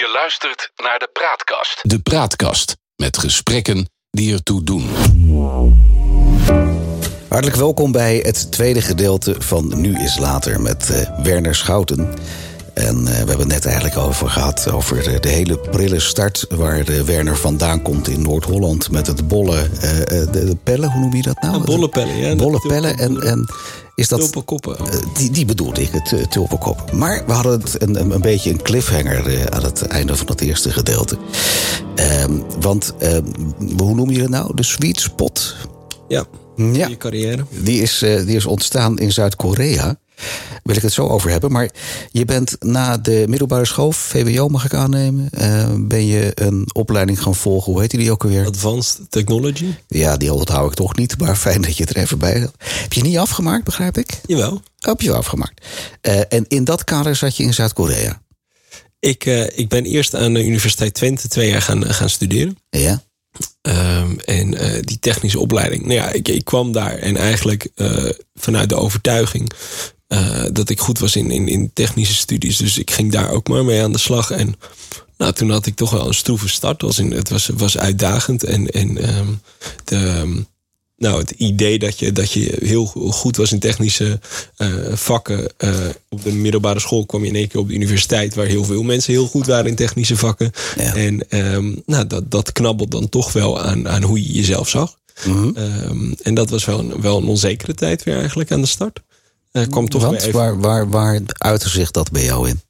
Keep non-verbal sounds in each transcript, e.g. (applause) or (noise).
Je luistert naar de Praatkast. De Praatkast met gesprekken die ertoe doen. Hartelijk welkom bij het tweede gedeelte van Nu is Later met uh, Werner Schouten. En uh, we hebben het net eigenlijk over gehad, over de, de hele prille start... waar de Werner vandaan komt in Noord-Holland met het bolle... Uh, de, de, pellen, hoe noem je dat nou? Bolle pellen, ja. Bolle pellen en... en is dat, tulpenkoppen. die, die bedoelde ik, het uh, tulpenkoppen. Maar we hadden het een, een, een beetje een cliffhanger uh, aan het einde van het eerste gedeelte. Um, want, um, hoe noem je het nou? De sweet spot? Ja, ja. je carrière. Die is, die is ontstaan in Zuid-Korea. Wil ik het zo over hebben. Maar je bent na de middelbare school, VWO mag ik aannemen, ben je een opleiding gaan volgen. Hoe heet die ook alweer? Advanced Technology. Ja, die onthoud ik toch niet. Maar (laughs) fijn dat je het er even bij had. Heb je niet afgemaakt, begrijp ik? Jawel. Heb je wel afgemaakt. Uh, en in dat kader zat je in Zuid-Korea? Ik, uh, ik ben eerst aan de Universiteit Twente twee jaar gaan, gaan studeren. Ja. Um, en uh, die technische opleiding. Nou ja, ik, ik kwam daar en eigenlijk vanuit de overtuiging uh, dat ik goed was in, in, in technische studies. Dus ik ging daar ook maar mee aan de slag. En nou, toen had ik toch wel een stroeve start. Was in, het was, was uitdagend. En, en um, de, nou, het idee dat je, dat je heel goed was in technische uh, vakken. Uh, op de middelbare school kwam je in één keer op de universiteit... waar heel veel mensen heel goed waren in technische vakken. Ja. En um, nou, dat, dat knabbelt dan toch wel aan, aan hoe je jezelf zag. Mm -hmm. um, en dat was wel een, wel een onzekere tijd weer eigenlijk aan de start. Uh, kwam toch Want even... waar, waar, waar uitte zich dat bij jou in?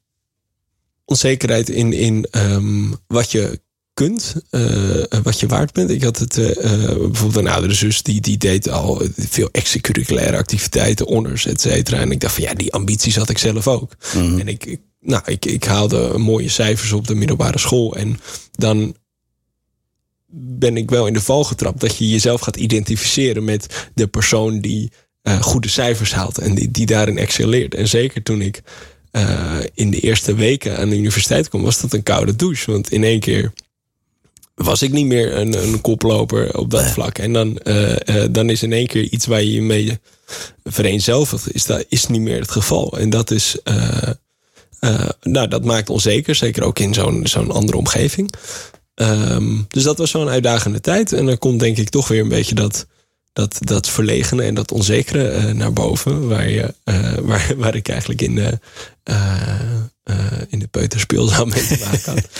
Onzekerheid in, in um, wat je kunt, uh, wat je waard bent. Ik had het uh, bijvoorbeeld een oudere zus die, die deed al veel extracurriculaire activiteiten, honors, et cetera. En ik dacht van ja, die ambities had ik zelf ook. Mhm. Mm -hmm. En ik, ik, nou, ik, ik haalde mooie cijfers op de middelbare school. En dan ben ik wel in de val getrapt dat je jezelf gaat identificeren met de persoon die uh, goede cijfers haalt en die, die daarin excelleert. En zeker toen ik uh, in de eerste weken aan de universiteit kwam, was dat een koude douche. Want in één keer was ik niet meer een, een koploper op dat vlak. En dan, uh, dan is in één keer iets waar je je mee vereenzelvigt, is dat is niet meer het geval. En dat is. nou, dat maakt onzeker, zeker ook in zo'n zo'n andere omgeving. Um, dus dat was zo'n uitdagende tijd. En dan komt denk ik toch weer een beetje dat dat, dat verlegene en dat onzekere uh, naar boven. Waar, je, uh, (laughs) waar, waar ik eigenlijk in de, uh, in de peuterspeelzaal mee te maken had. (laughs)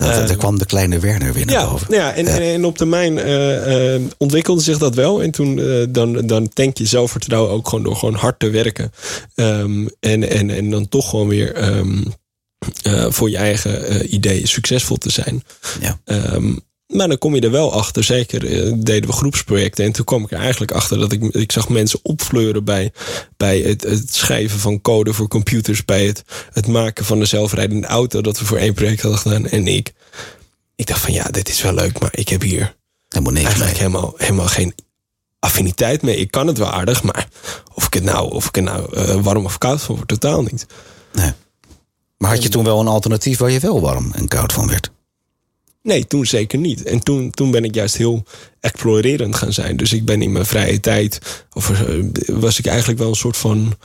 Nou, daar kwam de kleine Werner weer naar ja, boven. Ja, en, en, en op termijn ontwikkelde zich dat wel. En toen dan, dan tank je zelfvertrouwen ook gewoon door gewoon hard te werken. Um, en, en, en dan toch gewoon weer um, voor je eigen ideeën succesvol te zijn. Ja. Um, maar dan kom je er wel achter, zeker uh, deden we groepsprojecten. En toen kwam ik er eigenlijk achter dat ik, ik zag mensen opfleuren bij, bij het, het schrijven van code voor computers, bij het, het maken van een zelfrijdende auto dat we voor één project hadden gedaan. En ik, ik dacht van ja, dit is wel leuk, maar ik heb hier helemaal, niks eigenlijk mee. helemaal, helemaal geen affiniteit mee. Ik kan het wel aardig, maar of ik het nou, of ik er nou uh, warm of koud van word, totaal niet. Nee. Maar had je toen wel een alternatief waar je wel warm en koud van werd? Nee, toen zeker niet. En toen, toen ben ik juist heel explorerend gaan zijn. Dus ik ben in mijn vrije tijd, of was ik eigenlijk wel een soort van.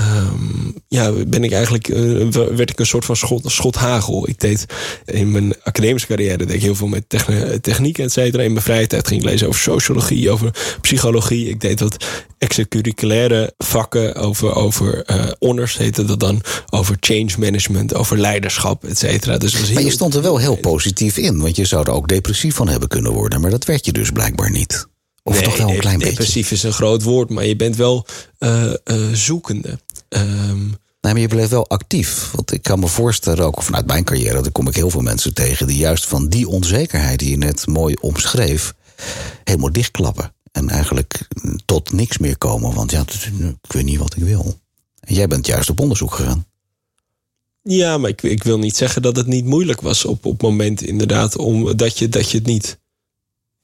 Um, ja, ben ik eigenlijk, uh, werd ik een soort van schot, schot hagel. Ik deed in mijn academische carrière deed ik heel veel met techne, techniek, et cetera. In mijn vrije tijd ging ik lezen over sociologie, over psychologie. Ik deed wat extracurriculaire vakken over, over uh, honors, heette dat dan, over change management, over leiderschap, et cetera. Dus maar je stond er wel heel positief in, want je zou er ook depressief van hebben kunnen worden. Maar dat werd je dus blijkbaar niet. Of nee, toch wel een klein depressief beetje? is een groot woord, maar je bent wel uh, uh, zoekende. Um, nee, maar je bleef wel actief. Want ik kan me voorstellen, ook vanuit mijn carrière, daar kom ik heel veel mensen tegen die juist van die onzekerheid die je net mooi omschreef, helemaal dichtklappen. En eigenlijk tot niks meer komen. Want ja, ik weet niet wat ik wil. En jij bent juist op onderzoek gegaan. Ja, maar ik, ik wil niet zeggen dat het niet moeilijk was op, op moment inderdaad, om, dat, je, dat je het niet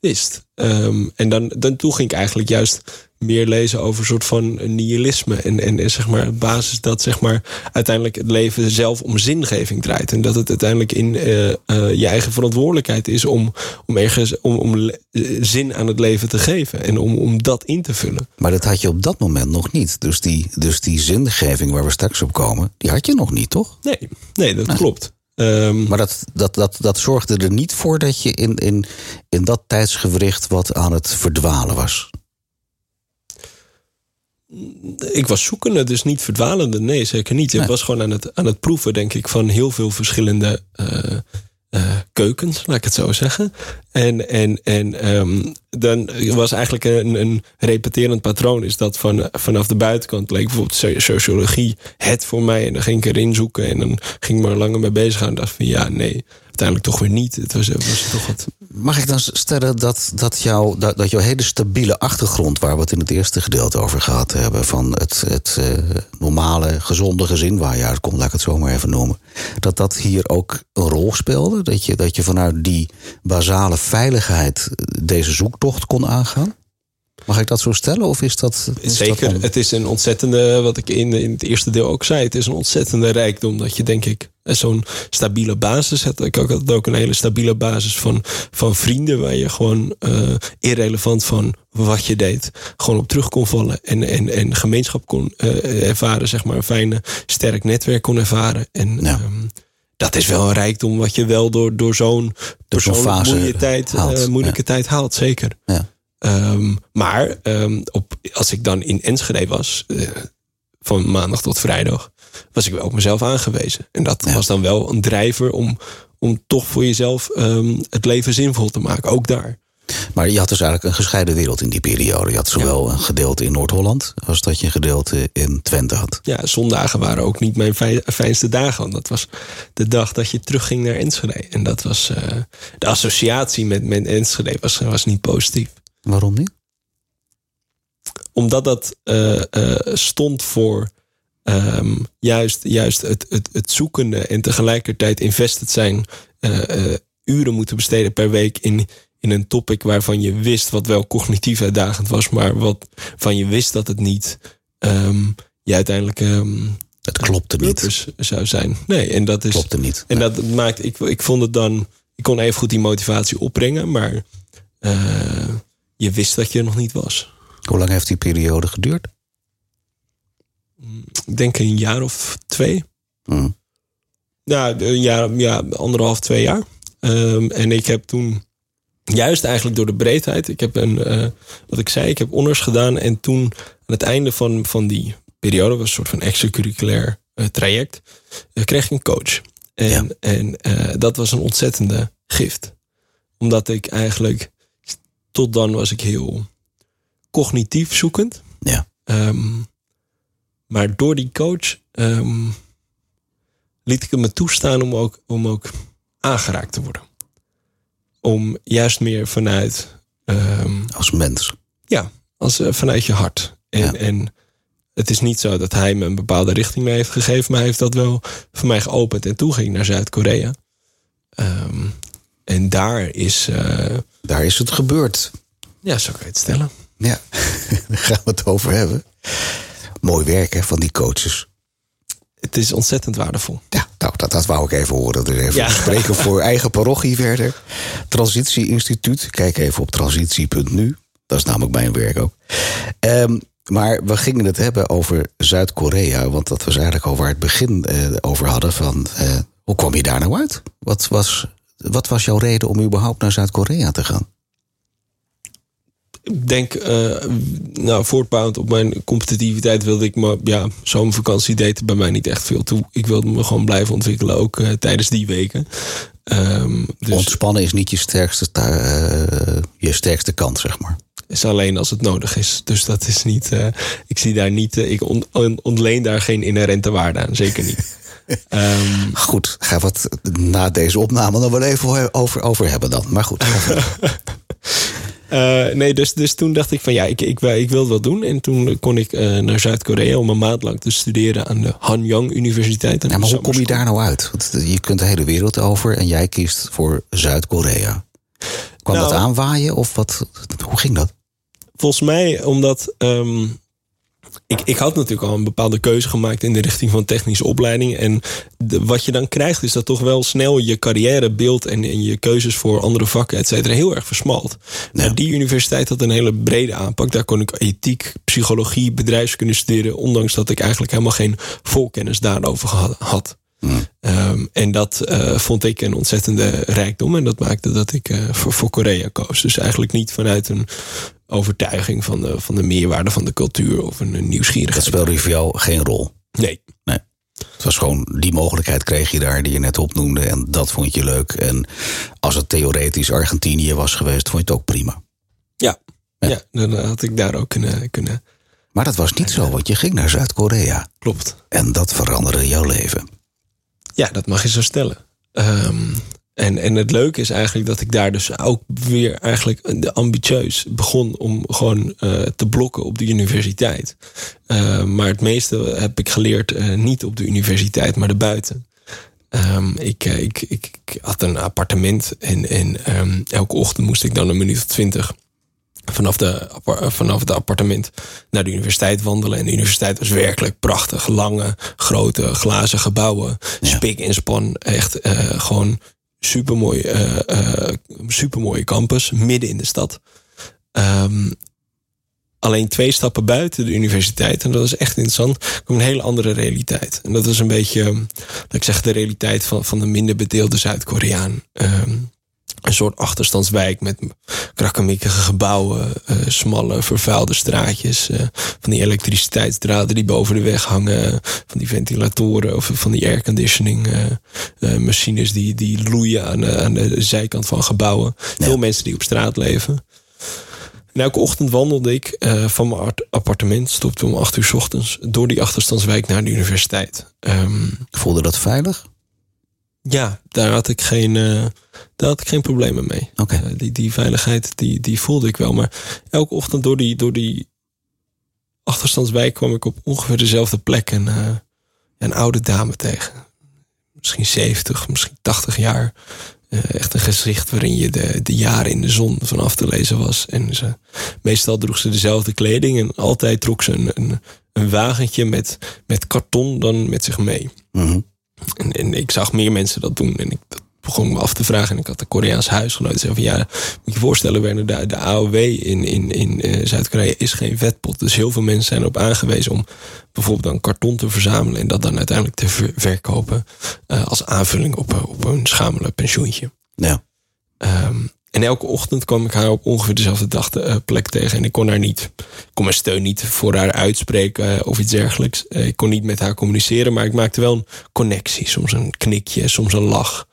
wist. Um, en dan, dan toen ging ik eigenlijk juist meer lezen over een soort van nihilisme. En, en, en zeg maar, basis dat zeg maar, uiteindelijk het leven zelf om zingeving draait. En dat het uiteindelijk in uh, uh, je eigen verantwoordelijkheid is om, om ergens om, om zin aan het leven te geven. En om, om dat in te vullen. Maar dat had je op dat moment nog niet. Dus die, dus die zingeving waar we straks op komen, die had je nog niet, toch? Nee, nee dat Nee. klopt. Ehm, Maar dat, dat, dat, dat zorgde er niet voor dat je in, in, in dat tijdsgewricht wat aan het verdwalen was. ik was zoekende, dus niet verdwalende. Nee, zeker niet. Ik Nee. was gewoon aan het, aan het proeven, denk ik, van heel veel verschillende eh, eh, keukens, laat ik het zo zeggen. En, en, en ehm, dan was eigenlijk een, een repeterend patroon, is dat van, vanaf de buitenkant leek bijvoorbeeld so- sociologie het voor mij. En dan ging ik erin zoeken en dan ging ik maar langer mee bezig gaan. En dacht van ja, nee, uiteindelijk toch weer niet. Het was, het was toch wat. Mag ik dan stellen dat, dat, jouw, dat, dat jouw hele stabiele achtergrond, waar we het in het eerste gedeelte over gehad hebben, van het, het eh, normale, gezonde gezin waar je uitkomt, laat ik het zo maar even noemen, dat dat hier ook een rol speelde? Dat je, dat je vanuit die basale veiligheid deze zoektocht kon aangaan? Mag ik dat zo stellen? Of is dat. is Zeker, het is een ontzettende, wat ik in, in het eerste deel ook zei, het is een ontzettende rijkdom dat je denk ik zo'n stabiele basis hebt. Ik had ook een hele stabiele basis van, van vrienden waar je gewoon eh, irrelevant van wat je deed, gewoon op terug kon vallen en, en, en gemeenschap kon eh, ervaren, zeg maar, een fijne, sterk netwerk kon ervaren. En Ja. ehm, dat is wel een rijkdom wat je wel door, door zo'n persoonlijk fase moeilijke tijd, eh, haalt, moeilijke tijd haalt, zeker. Ja. Ehm, maar ehm, op, als ik dan in Enschede was, van maandag tot vrijdag, was ik wel op mezelf aangewezen. En dat Ja. was dan wel een drijver om, om toch voor jezelf ehm, het leven zinvol te maken. Ook daar. Maar je had dus eigenlijk een gescheiden wereld in die periode. Je had zowel een gedeelte in Noord-Holland als dat je een gedeelte in Twente had. Ja, zondagen waren ook niet mijn fijn- fijnste dagen. Want dat was de dag dat je terugging naar Enschede. En dat was eh, de associatie met, met Enschede was, was niet positief. Waarom niet? omdat dat eh, eh, stond voor ehm, juist, juist het, het, het zoekende en tegelijkertijd invested zijn, eh, eh, uren moeten besteden per week in, in een topic waarvan je wist wat wel cognitief uitdagend was, maar wat van je wist dat het niet ehm, je uiteindelijk ehm Het klopte niet. zou zijn. Nee, en dat is. Klopte niet. En dat maakt, ik, ik vond het dan, ik kon even goed die motivatie opbrengen, maar eh, je wist dat je er nog niet was. Hoe lang heeft die periode geduurd? Ik denk een jaar of twee. Hm. Ja, een jaar, ja anderhalf, twee jaar. Ehm, en ik heb toen, juist eigenlijk door de breedheid, ik heb een, eh, wat ik zei, ik heb honors gedaan. En toen, aan het einde van, van die periode, was een soort van extracurriculair eh, traject, eh, kreeg ik een coach. En, Ja. en dat was een ontzettende gift. Omdat ik eigenlijk, tot dan was ik heel cognitief zoekend. Ja. Ehm, maar door die coach ehm, liet ik het me toestaan om ook, om ook aangeraakt te worden. Om juist meer vanuit, ehm, Als mens. ja, als, eh, vanuit je hart. En, Ja. en het is niet zo dat hij me een bepaalde richting mee heeft gegeven, maar hij heeft dat wel voor mij geopend. En toen ging ik naar Zuid-Korea. Ehm, en daar is, eh, Daar is het gebeurd. ja, zo kan je het stellen. Ja, (laughs) daar gaan we het over hebben. Mooi werk hè, van die coaches. Het is ontzettend waardevol. Ja, nou, dat, dat wou ik even horen. Dus even Ja. spreken voor (laughs) eigen parochie verder. Transitie Instituut. Kijk even op transitie.nu. Dat is namelijk mijn werk ook. Ehm, maar we gingen het hebben over Zuid-Korea. Want dat was eigenlijk al waar het begin eh, over hadden. Van, eh, hoe kwam je daar nou uit? Wat was, wat was jouw reden om überhaupt naar Zuid-Korea te gaan? Ik denk, eh, nou, voortbouwend op mijn competitiviteit wilde ik maar, ja, zomervakantie deed er bij mij niet echt veel toe. Ik wilde me gewoon blijven ontwikkelen, ook eh, tijdens die weken. Ehm, dus Ontspannen is niet je sterkste, eh, je sterkste kant, zeg maar. is alleen als het nodig is. Dus dat is niet, ik zie daar niet, ik on- on- ontleen daar geen inherente waarde aan, zeker niet. (laughs) Ehm, Goed, we het na deze opname nog wel even over, over hebben dan. Maar goed, (laughs) Eh, nee, dus, dus toen dacht ik van ja, ik, ik, ik wil wel doen. En toen kon ik eh, naar Zuid-Korea om een maand lang te studeren aan de Hanyang Universiteit. ja, maar hoe kom je daar nou uit? Want je kunt de hele wereld over en jij kiest voor Zuid-Korea. Kwam Nou- dat aanwaaien of wat? Hoe ging dat? Volgens mij omdat ehm, ik, ik had natuurlijk al een bepaalde keuze gemaakt in de richting van technische opleiding. En de, wat je dan krijgt is dat toch wel snel je carrièrebeeld en, en je keuzes voor andere vakken, et cetera, heel erg versmalt. Nou, die universiteit had een hele brede aanpak. Daar kon ik ethiek, psychologie, bedrijfskunde studeren. Ondanks dat ik eigenlijk helemaal geen voorkennis daarover had. Ehm, en dat uh, vond ik een ontzettende rijkdom. En dat maakte dat ik uh, voor, voor Korea koos. Dus eigenlijk niet vanuit een overtuiging van de, van de meerwaarde van de cultuur of een, een nieuwsgierigheid. Dat speelde voor jou geen rol? Nee. Nee. Het was gewoon die mogelijkheid kreeg je daar die je net opnoemde. En dat vond je leuk. En als het theoretisch Argentinië was geweest, vond je het ook prima. Ja, ja. ja dan had ik daar ook kunnen, kunnen. Maar dat was niet zo, want je ging naar Zuid-Korea. Klopt. En dat veranderde jouw leven. Ja, dat mag je zo stellen. Um, en, en het leuke is eigenlijk dat ik daar dus ook weer eigenlijk ambitieus begon om gewoon uh, te blokken op de universiteit. Uh, maar het meeste heb ik geleerd uh, niet op de universiteit, maar erbuiten. Um, ik, ik, ik, ik, had een appartement en, en elke ochtend moest ik dan een minuut of twintig vanaf, de, vanaf het appartement naar de universiteit wandelen. En de universiteit was werkelijk prachtig. Lange, grote, glazen gebouwen. Ja. Spik en span. Echt uh, gewoon supermooi, uh, uh, supermooie campus. Midden in de stad. Um, alleen twee stappen buiten de universiteit. En dat is echt interessant. Komt een hele andere realiteit. En dat is een beetje, dat ik zeg, de realiteit van, van de minder bedeelde Zuid-Koreaan. Um, een soort achterstandswijk met krakkemikkige gebouwen, uh, smalle, vervuilde straatjes, uh, van die elektriciteitsdraden die boven de weg hangen, van die ventilatoren of van die airconditioning uh, machines die, die loeien aan, aan de zijkant van gebouwen. Ja. Veel mensen die op straat leven. En elke ochtend wandelde ik van mijn appartement, stopte om acht uur s ochtends, door die achterstandswijk naar de universiteit. Um, Voelde dat veilig? Ja, daar had ik geen, uh, daar had ik geen problemen mee. Okay. Uh, die, die veiligheid, die, die voelde ik wel. Maar elke ochtend door die, door die achterstandswijk kwam ik op ongeveer dezelfde plek een, uh, een oude dame tegen. Misschien 70, misschien 80 jaar. echt een gezicht waarin je de, de jaren in de zon vanaf te lezen was. En ze, meestal droeg ze dezelfde kleding en altijd trok ze een, een, een wagentje met, met karton dan met zich mee. Mm -hmm. En, en, ik zag meer mensen dat doen. En ik dat begon me af te vragen. En ik had een Koreaans huisgenoot. zei van ja, moet je voorstellen, Werner, de, de AOW in, in, in uh, Zuid-Korea is geen vetpot. Dus heel veel mensen zijn erop aangewezen om bijvoorbeeld dan karton te verzamelen. En dat dan uiteindelijk te ver verkopen. Uh, als aanvulling op, uh, op een schamele pensioentje. Ja. Um, en elke ochtend kwam ik haar op ongeveer dezelfde dag de, uh, plek tegen. En ik kon haar niet, ik kon mijn steun niet voor haar uitspreken uh, of iets dergelijks. Uh, ik kon niet met haar communiceren, maar ik maakte wel een connectie. Soms een knikje, soms een lach.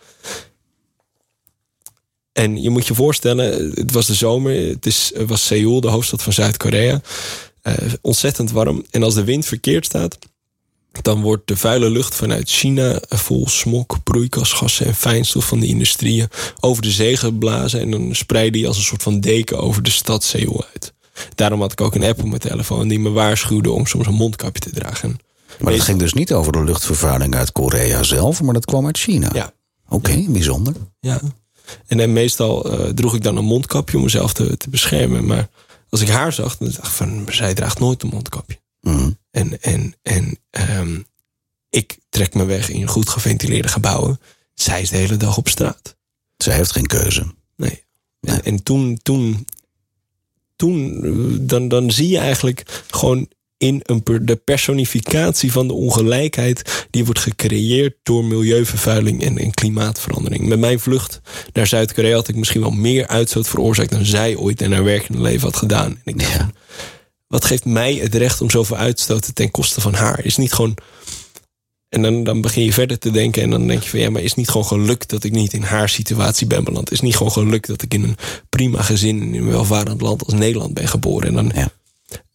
En je moet je voorstellen, het was de zomer. Het is, was Seoul, de hoofdstad van Zuid-Korea. ontzettend warm. En als de wind verkeerd staat, dan wordt de vuile lucht vanuit China vol smok, broeikasgassen en fijnstof van de industrieën over de zee geblazen. En dan spreidde die als een soort van deken over de stad Seoul uit. Daarom had ik ook een app op mijn telefoon die me waarschuwde om soms een mondkapje te dragen. Maar dat ging dus niet over de luchtvervuiling uit Korea zelf, maar dat kwam uit China. Ja. Oké, okay, bijzonder. Ja. En, en meestal uh, droeg ik dan een mondkapje om mezelf te, te beschermen. Maar als ik haar zag, dan dacht ik van, zij draagt nooit een mondkapje. Mm. En, en, en um, ik trek me weg in goed geventileerde gebouwen. Zij is de hele dag op straat. Zij heeft geen keuze. Nee. nee. En, en, toen, toen, toen dan, dan zie je eigenlijk gewoon in een, de personificatie van de ongelijkheid die wordt gecreëerd door milieuvervuiling en, en klimaatverandering. Met mijn vlucht naar Zuid-Korea had ik misschien wel meer uitstoot veroorzaakt dan zij ooit in haar werkende leven had gedaan. En ik dacht, ja wat geeft mij het recht om zoveel uit te stoten ten koste van haar? Is niet gewoon. En dan, dan begin je verder te denken en dan denk je van ja, maar is niet gewoon geluk dat ik niet in haar situatie ben beland? Is niet gewoon geluk dat ik in een prima gezin in een welvarend land als Nederland ben geboren? En dan, ja.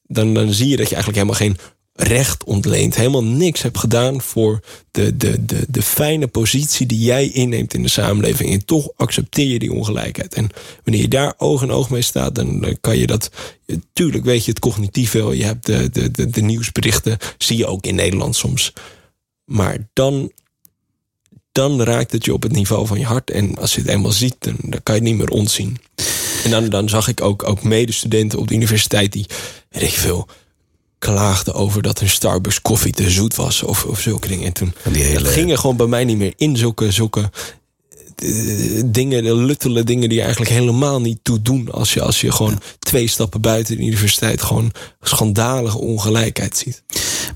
dan, dan zie je dat je eigenlijk helemaal geen recht ontleent, helemaal niks hebt gedaan voor de, de, de, de fijne positie die jij inneemt in de samenleving. En toch accepteer je die ongelijkheid. En wanneer je daar oog in oog mee staat, dan, dan kan je dat. Tuurlijk weet je het cognitief wel. Je hebt de, de, de, de nieuwsberichten, zie je ook in Nederland soms. Maar dan, dan raakt het je op het niveau van je hart. En als je het eenmaal ziet, dan, kan je het niet meer ontzien. En dan, dan zag ik ook, ook medestudenten op de universiteit die, weet veel klaagde over dat hun Starbucks koffie te zoet was of, of zulke dingen. En toen Die hele... gingen gewoon bij mij niet meer in zulke, zulke uh, dingen, de luttele dingen die eigenlijk helemaal niet toe doen. Als je, als je gewoon twee stappen buiten de universiteit gewoon schandalige ongelijkheid ziet.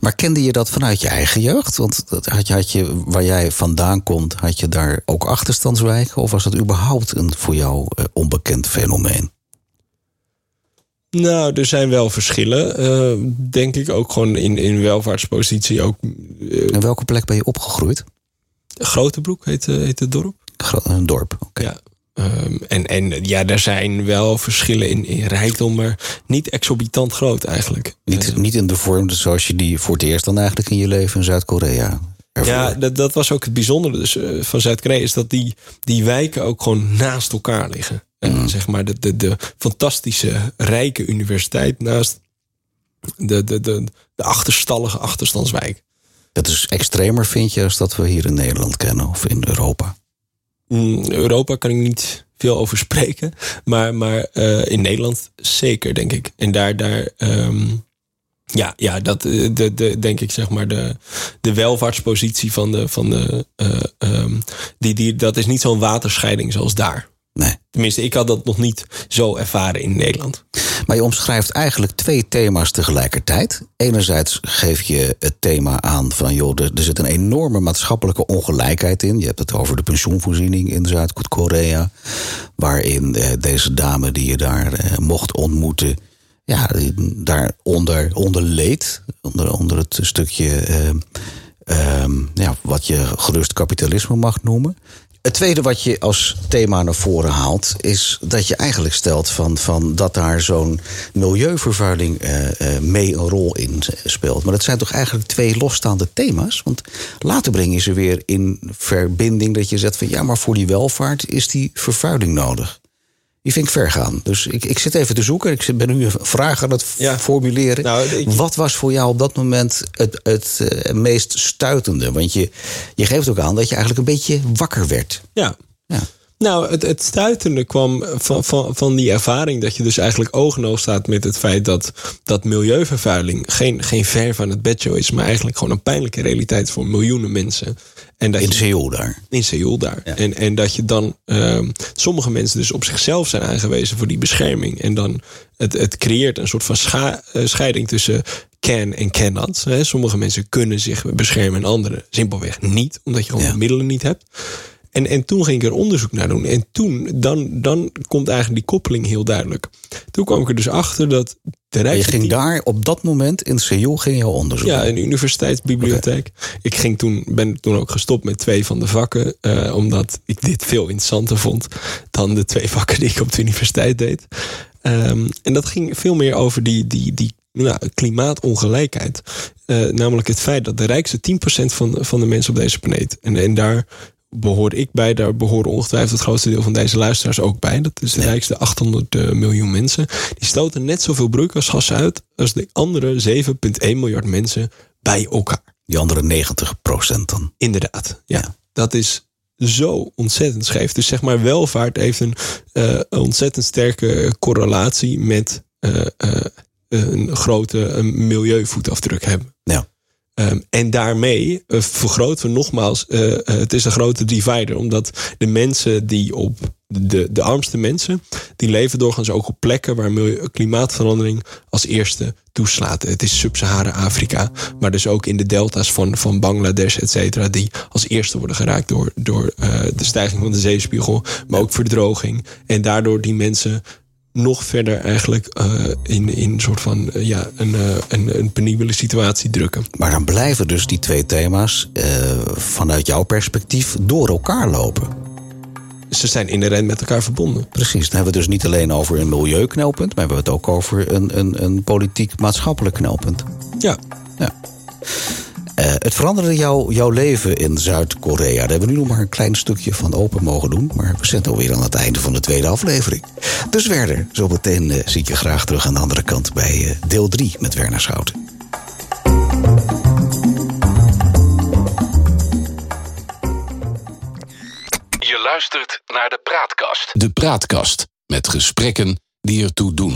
Maar kende je dat vanuit je eigen jeugd? Want had je, had je, waar jij vandaan komt, had je daar ook achterstandswijken? Of was dat überhaupt een voor jou uh, onbekend fenomeen? Nou, er zijn wel verschillen. Uh, denk ik ook gewoon in, in welvaartspositie. Ook, uh, en welke plek ben je opgegroeid? Grotebroek heet, heet het dorp. een dorp, oké. Ja, Um, en, en ja, er zijn wel verschillen in, in rijkdom, maar niet exorbitant groot eigenlijk. Niet, niet in de vorm zoals je die voor het eerst dan eigenlijk in je leven in Zuid-Korea Ja, dat, dat was ook het bijzondere dus, uh, van Zuid-Korea, is dat die, die wijken ook gewoon naast elkaar liggen. Mm. En zeg maar de, de, de fantastische, rijke universiteit naast de, de, de, de achterstallige achterstandswijk. Dat is extremer, vind je, als dat we hier in Nederland kennen of in Europa? Mm, Europa kan ik niet veel over spreken. Maar, maar uh, in Nederland zeker, denk ik. En daar, daar um, ja, ja, dat de, de, denk ik, zeg maar, de, de welvaartspositie van de. Van de uh, um, die, die, dat is niet zo'n waterscheiding zoals daar. Nee. Tenminste, ik had dat nog niet zo ervaren in Nederland. Maar je omschrijft eigenlijk twee thema's tegelijkertijd. Enerzijds geef je het thema aan van, joh, er, er zit een enorme maatschappelijke ongelijkheid in. Je hebt het over de pensioenvoorziening in Zuid-Korea, waarin eh, deze dame die je daar eh, mocht ontmoeten, ja, daaronder onder leed, onder, onder het stukje. Eh, uh, ja, wat je gerust kapitalisme mag noemen. Het tweede wat je als thema naar voren haalt, is dat je eigenlijk stelt van, van dat daar zo'n milieuvervuiling uh, uh, mee een rol in speelt. Maar dat zijn toch eigenlijk twee losstaande thema's? Want later breng je ze weer in verbinding dat je zegt van ja, maar voor die welvaart is die vervuiling nodig. Die vind ik ver gaan. Dus ik, ik zit even te zoeken. Ik ben nu een vraag aan het ja. formuleren. Nou, ik... Wat was voor jou op dat moment het, het uh, meest stuitende? Want je, je geeft ook aan dat je eigenlijk een beetje wakker werd. Ja. ja. Nou, het, het stuitende kwam van, van, van die ervaring dat je dus eigenlijk oog en oog staat met het feit dat, dat milieuvervuiling geen, geen ver van het bedshow is, maar eigenlijk gewoon een pijnlijke realiteit voor miljoenen mensen. En dat in Seoul daar. In Seoul daar. Ja. En, en dat je dan um, sommige mensen dus op zichzelf zijn aangewezen voor die bescherming. En dan het, het creëert een soort van scha, uh, scheiding tussen can en cannot. Hè. Sommige mensen kunnen zich beschermen en anderen simpelweg niet, omdat je gewoon ja. de middelen niet hebt. En, en toen ging ik er onderzoek naar doen. En toen, dan, dan komt eigenlijk die koppeling heel duidelijk. Toen kwam ik er dus achter dat de rijkste... Je ging daar op dat moment in Seoul ging je onderzoek Ja, in de universiteitsbibliotheek. Okay. Ik ging toen, ben toen ook gestopt met twee van de vakken. Uh, omdat ik dit veel interessanter vond dan de twee (laughs) vakken die ik op de universiteit deed. Um, en dat ging veel meer over die, die, die nou, klimaatongelijkheid. Uh, namelijk het feit dat de rijkste 10% van, van de mensen op deze planeet. En, en daar behoor ik bij. Daar behoren ongetwijfeld het grootste deel van deze luisteraars ook bij. Dat is de nee. rijkste 800 uh, miljoen mensen. Die stoten net zoveel broeikasgassen uit als de andere 7,1 miljard mensen bij elkaar. Die andere 90 procent dan. Inderdaad, ja. ja. Dat is zo ontzettend scheef. Dus zeg maar, welvaart heeft een uh, ontzettend sterke correlatie met uh, een grote milieuvoetafdruk hebben. Ja. Um, en daarmee uh, vergroten we nogmaals, uh, uh, het is een grote divider. Omdat de mensen die op de, de armste mensen, die leven doorgaans ook op plekken waar klimaatverandering als eerste toeslaat. Het is Sub-Sahara-Afrika, maar dus ook in de delta's van, van Bangladesh, et cetera, die als eerste worden geraakt door, door de stijging van de zeespiegel, maar ook verdroging. En daardoor die mensen nog verder eigenlijk uh, in, in een soort van uh, ja, een, uh, een, een penibele situatie drukken. Maar dan blijven dus die twee thema's vanuit jouw perspectief door elkaar lopen. Ze zijn inherent met elkaar verbonden. Precies. Dan hebben we het dus niet alleen over een milieuknelpunt, maar hebben we het ook over een, een, een politiek-maatschappelijk knelpunt. Ja. ja. Het veranderde jou, jouw leven in Zuid-Korea. Daar hebben we nu nog maar een klein stukje van open mogen doen. Maar we zitten alweer aan het einde van de tweede aflevering. Dus Werder, zo meteen uh, zie ik je graag terug aan de andere kant bij uh, deel 3 met Werner Schouten. Je luistert naar de Praatkast. De Praatkast met gesprekken die ertoe doen.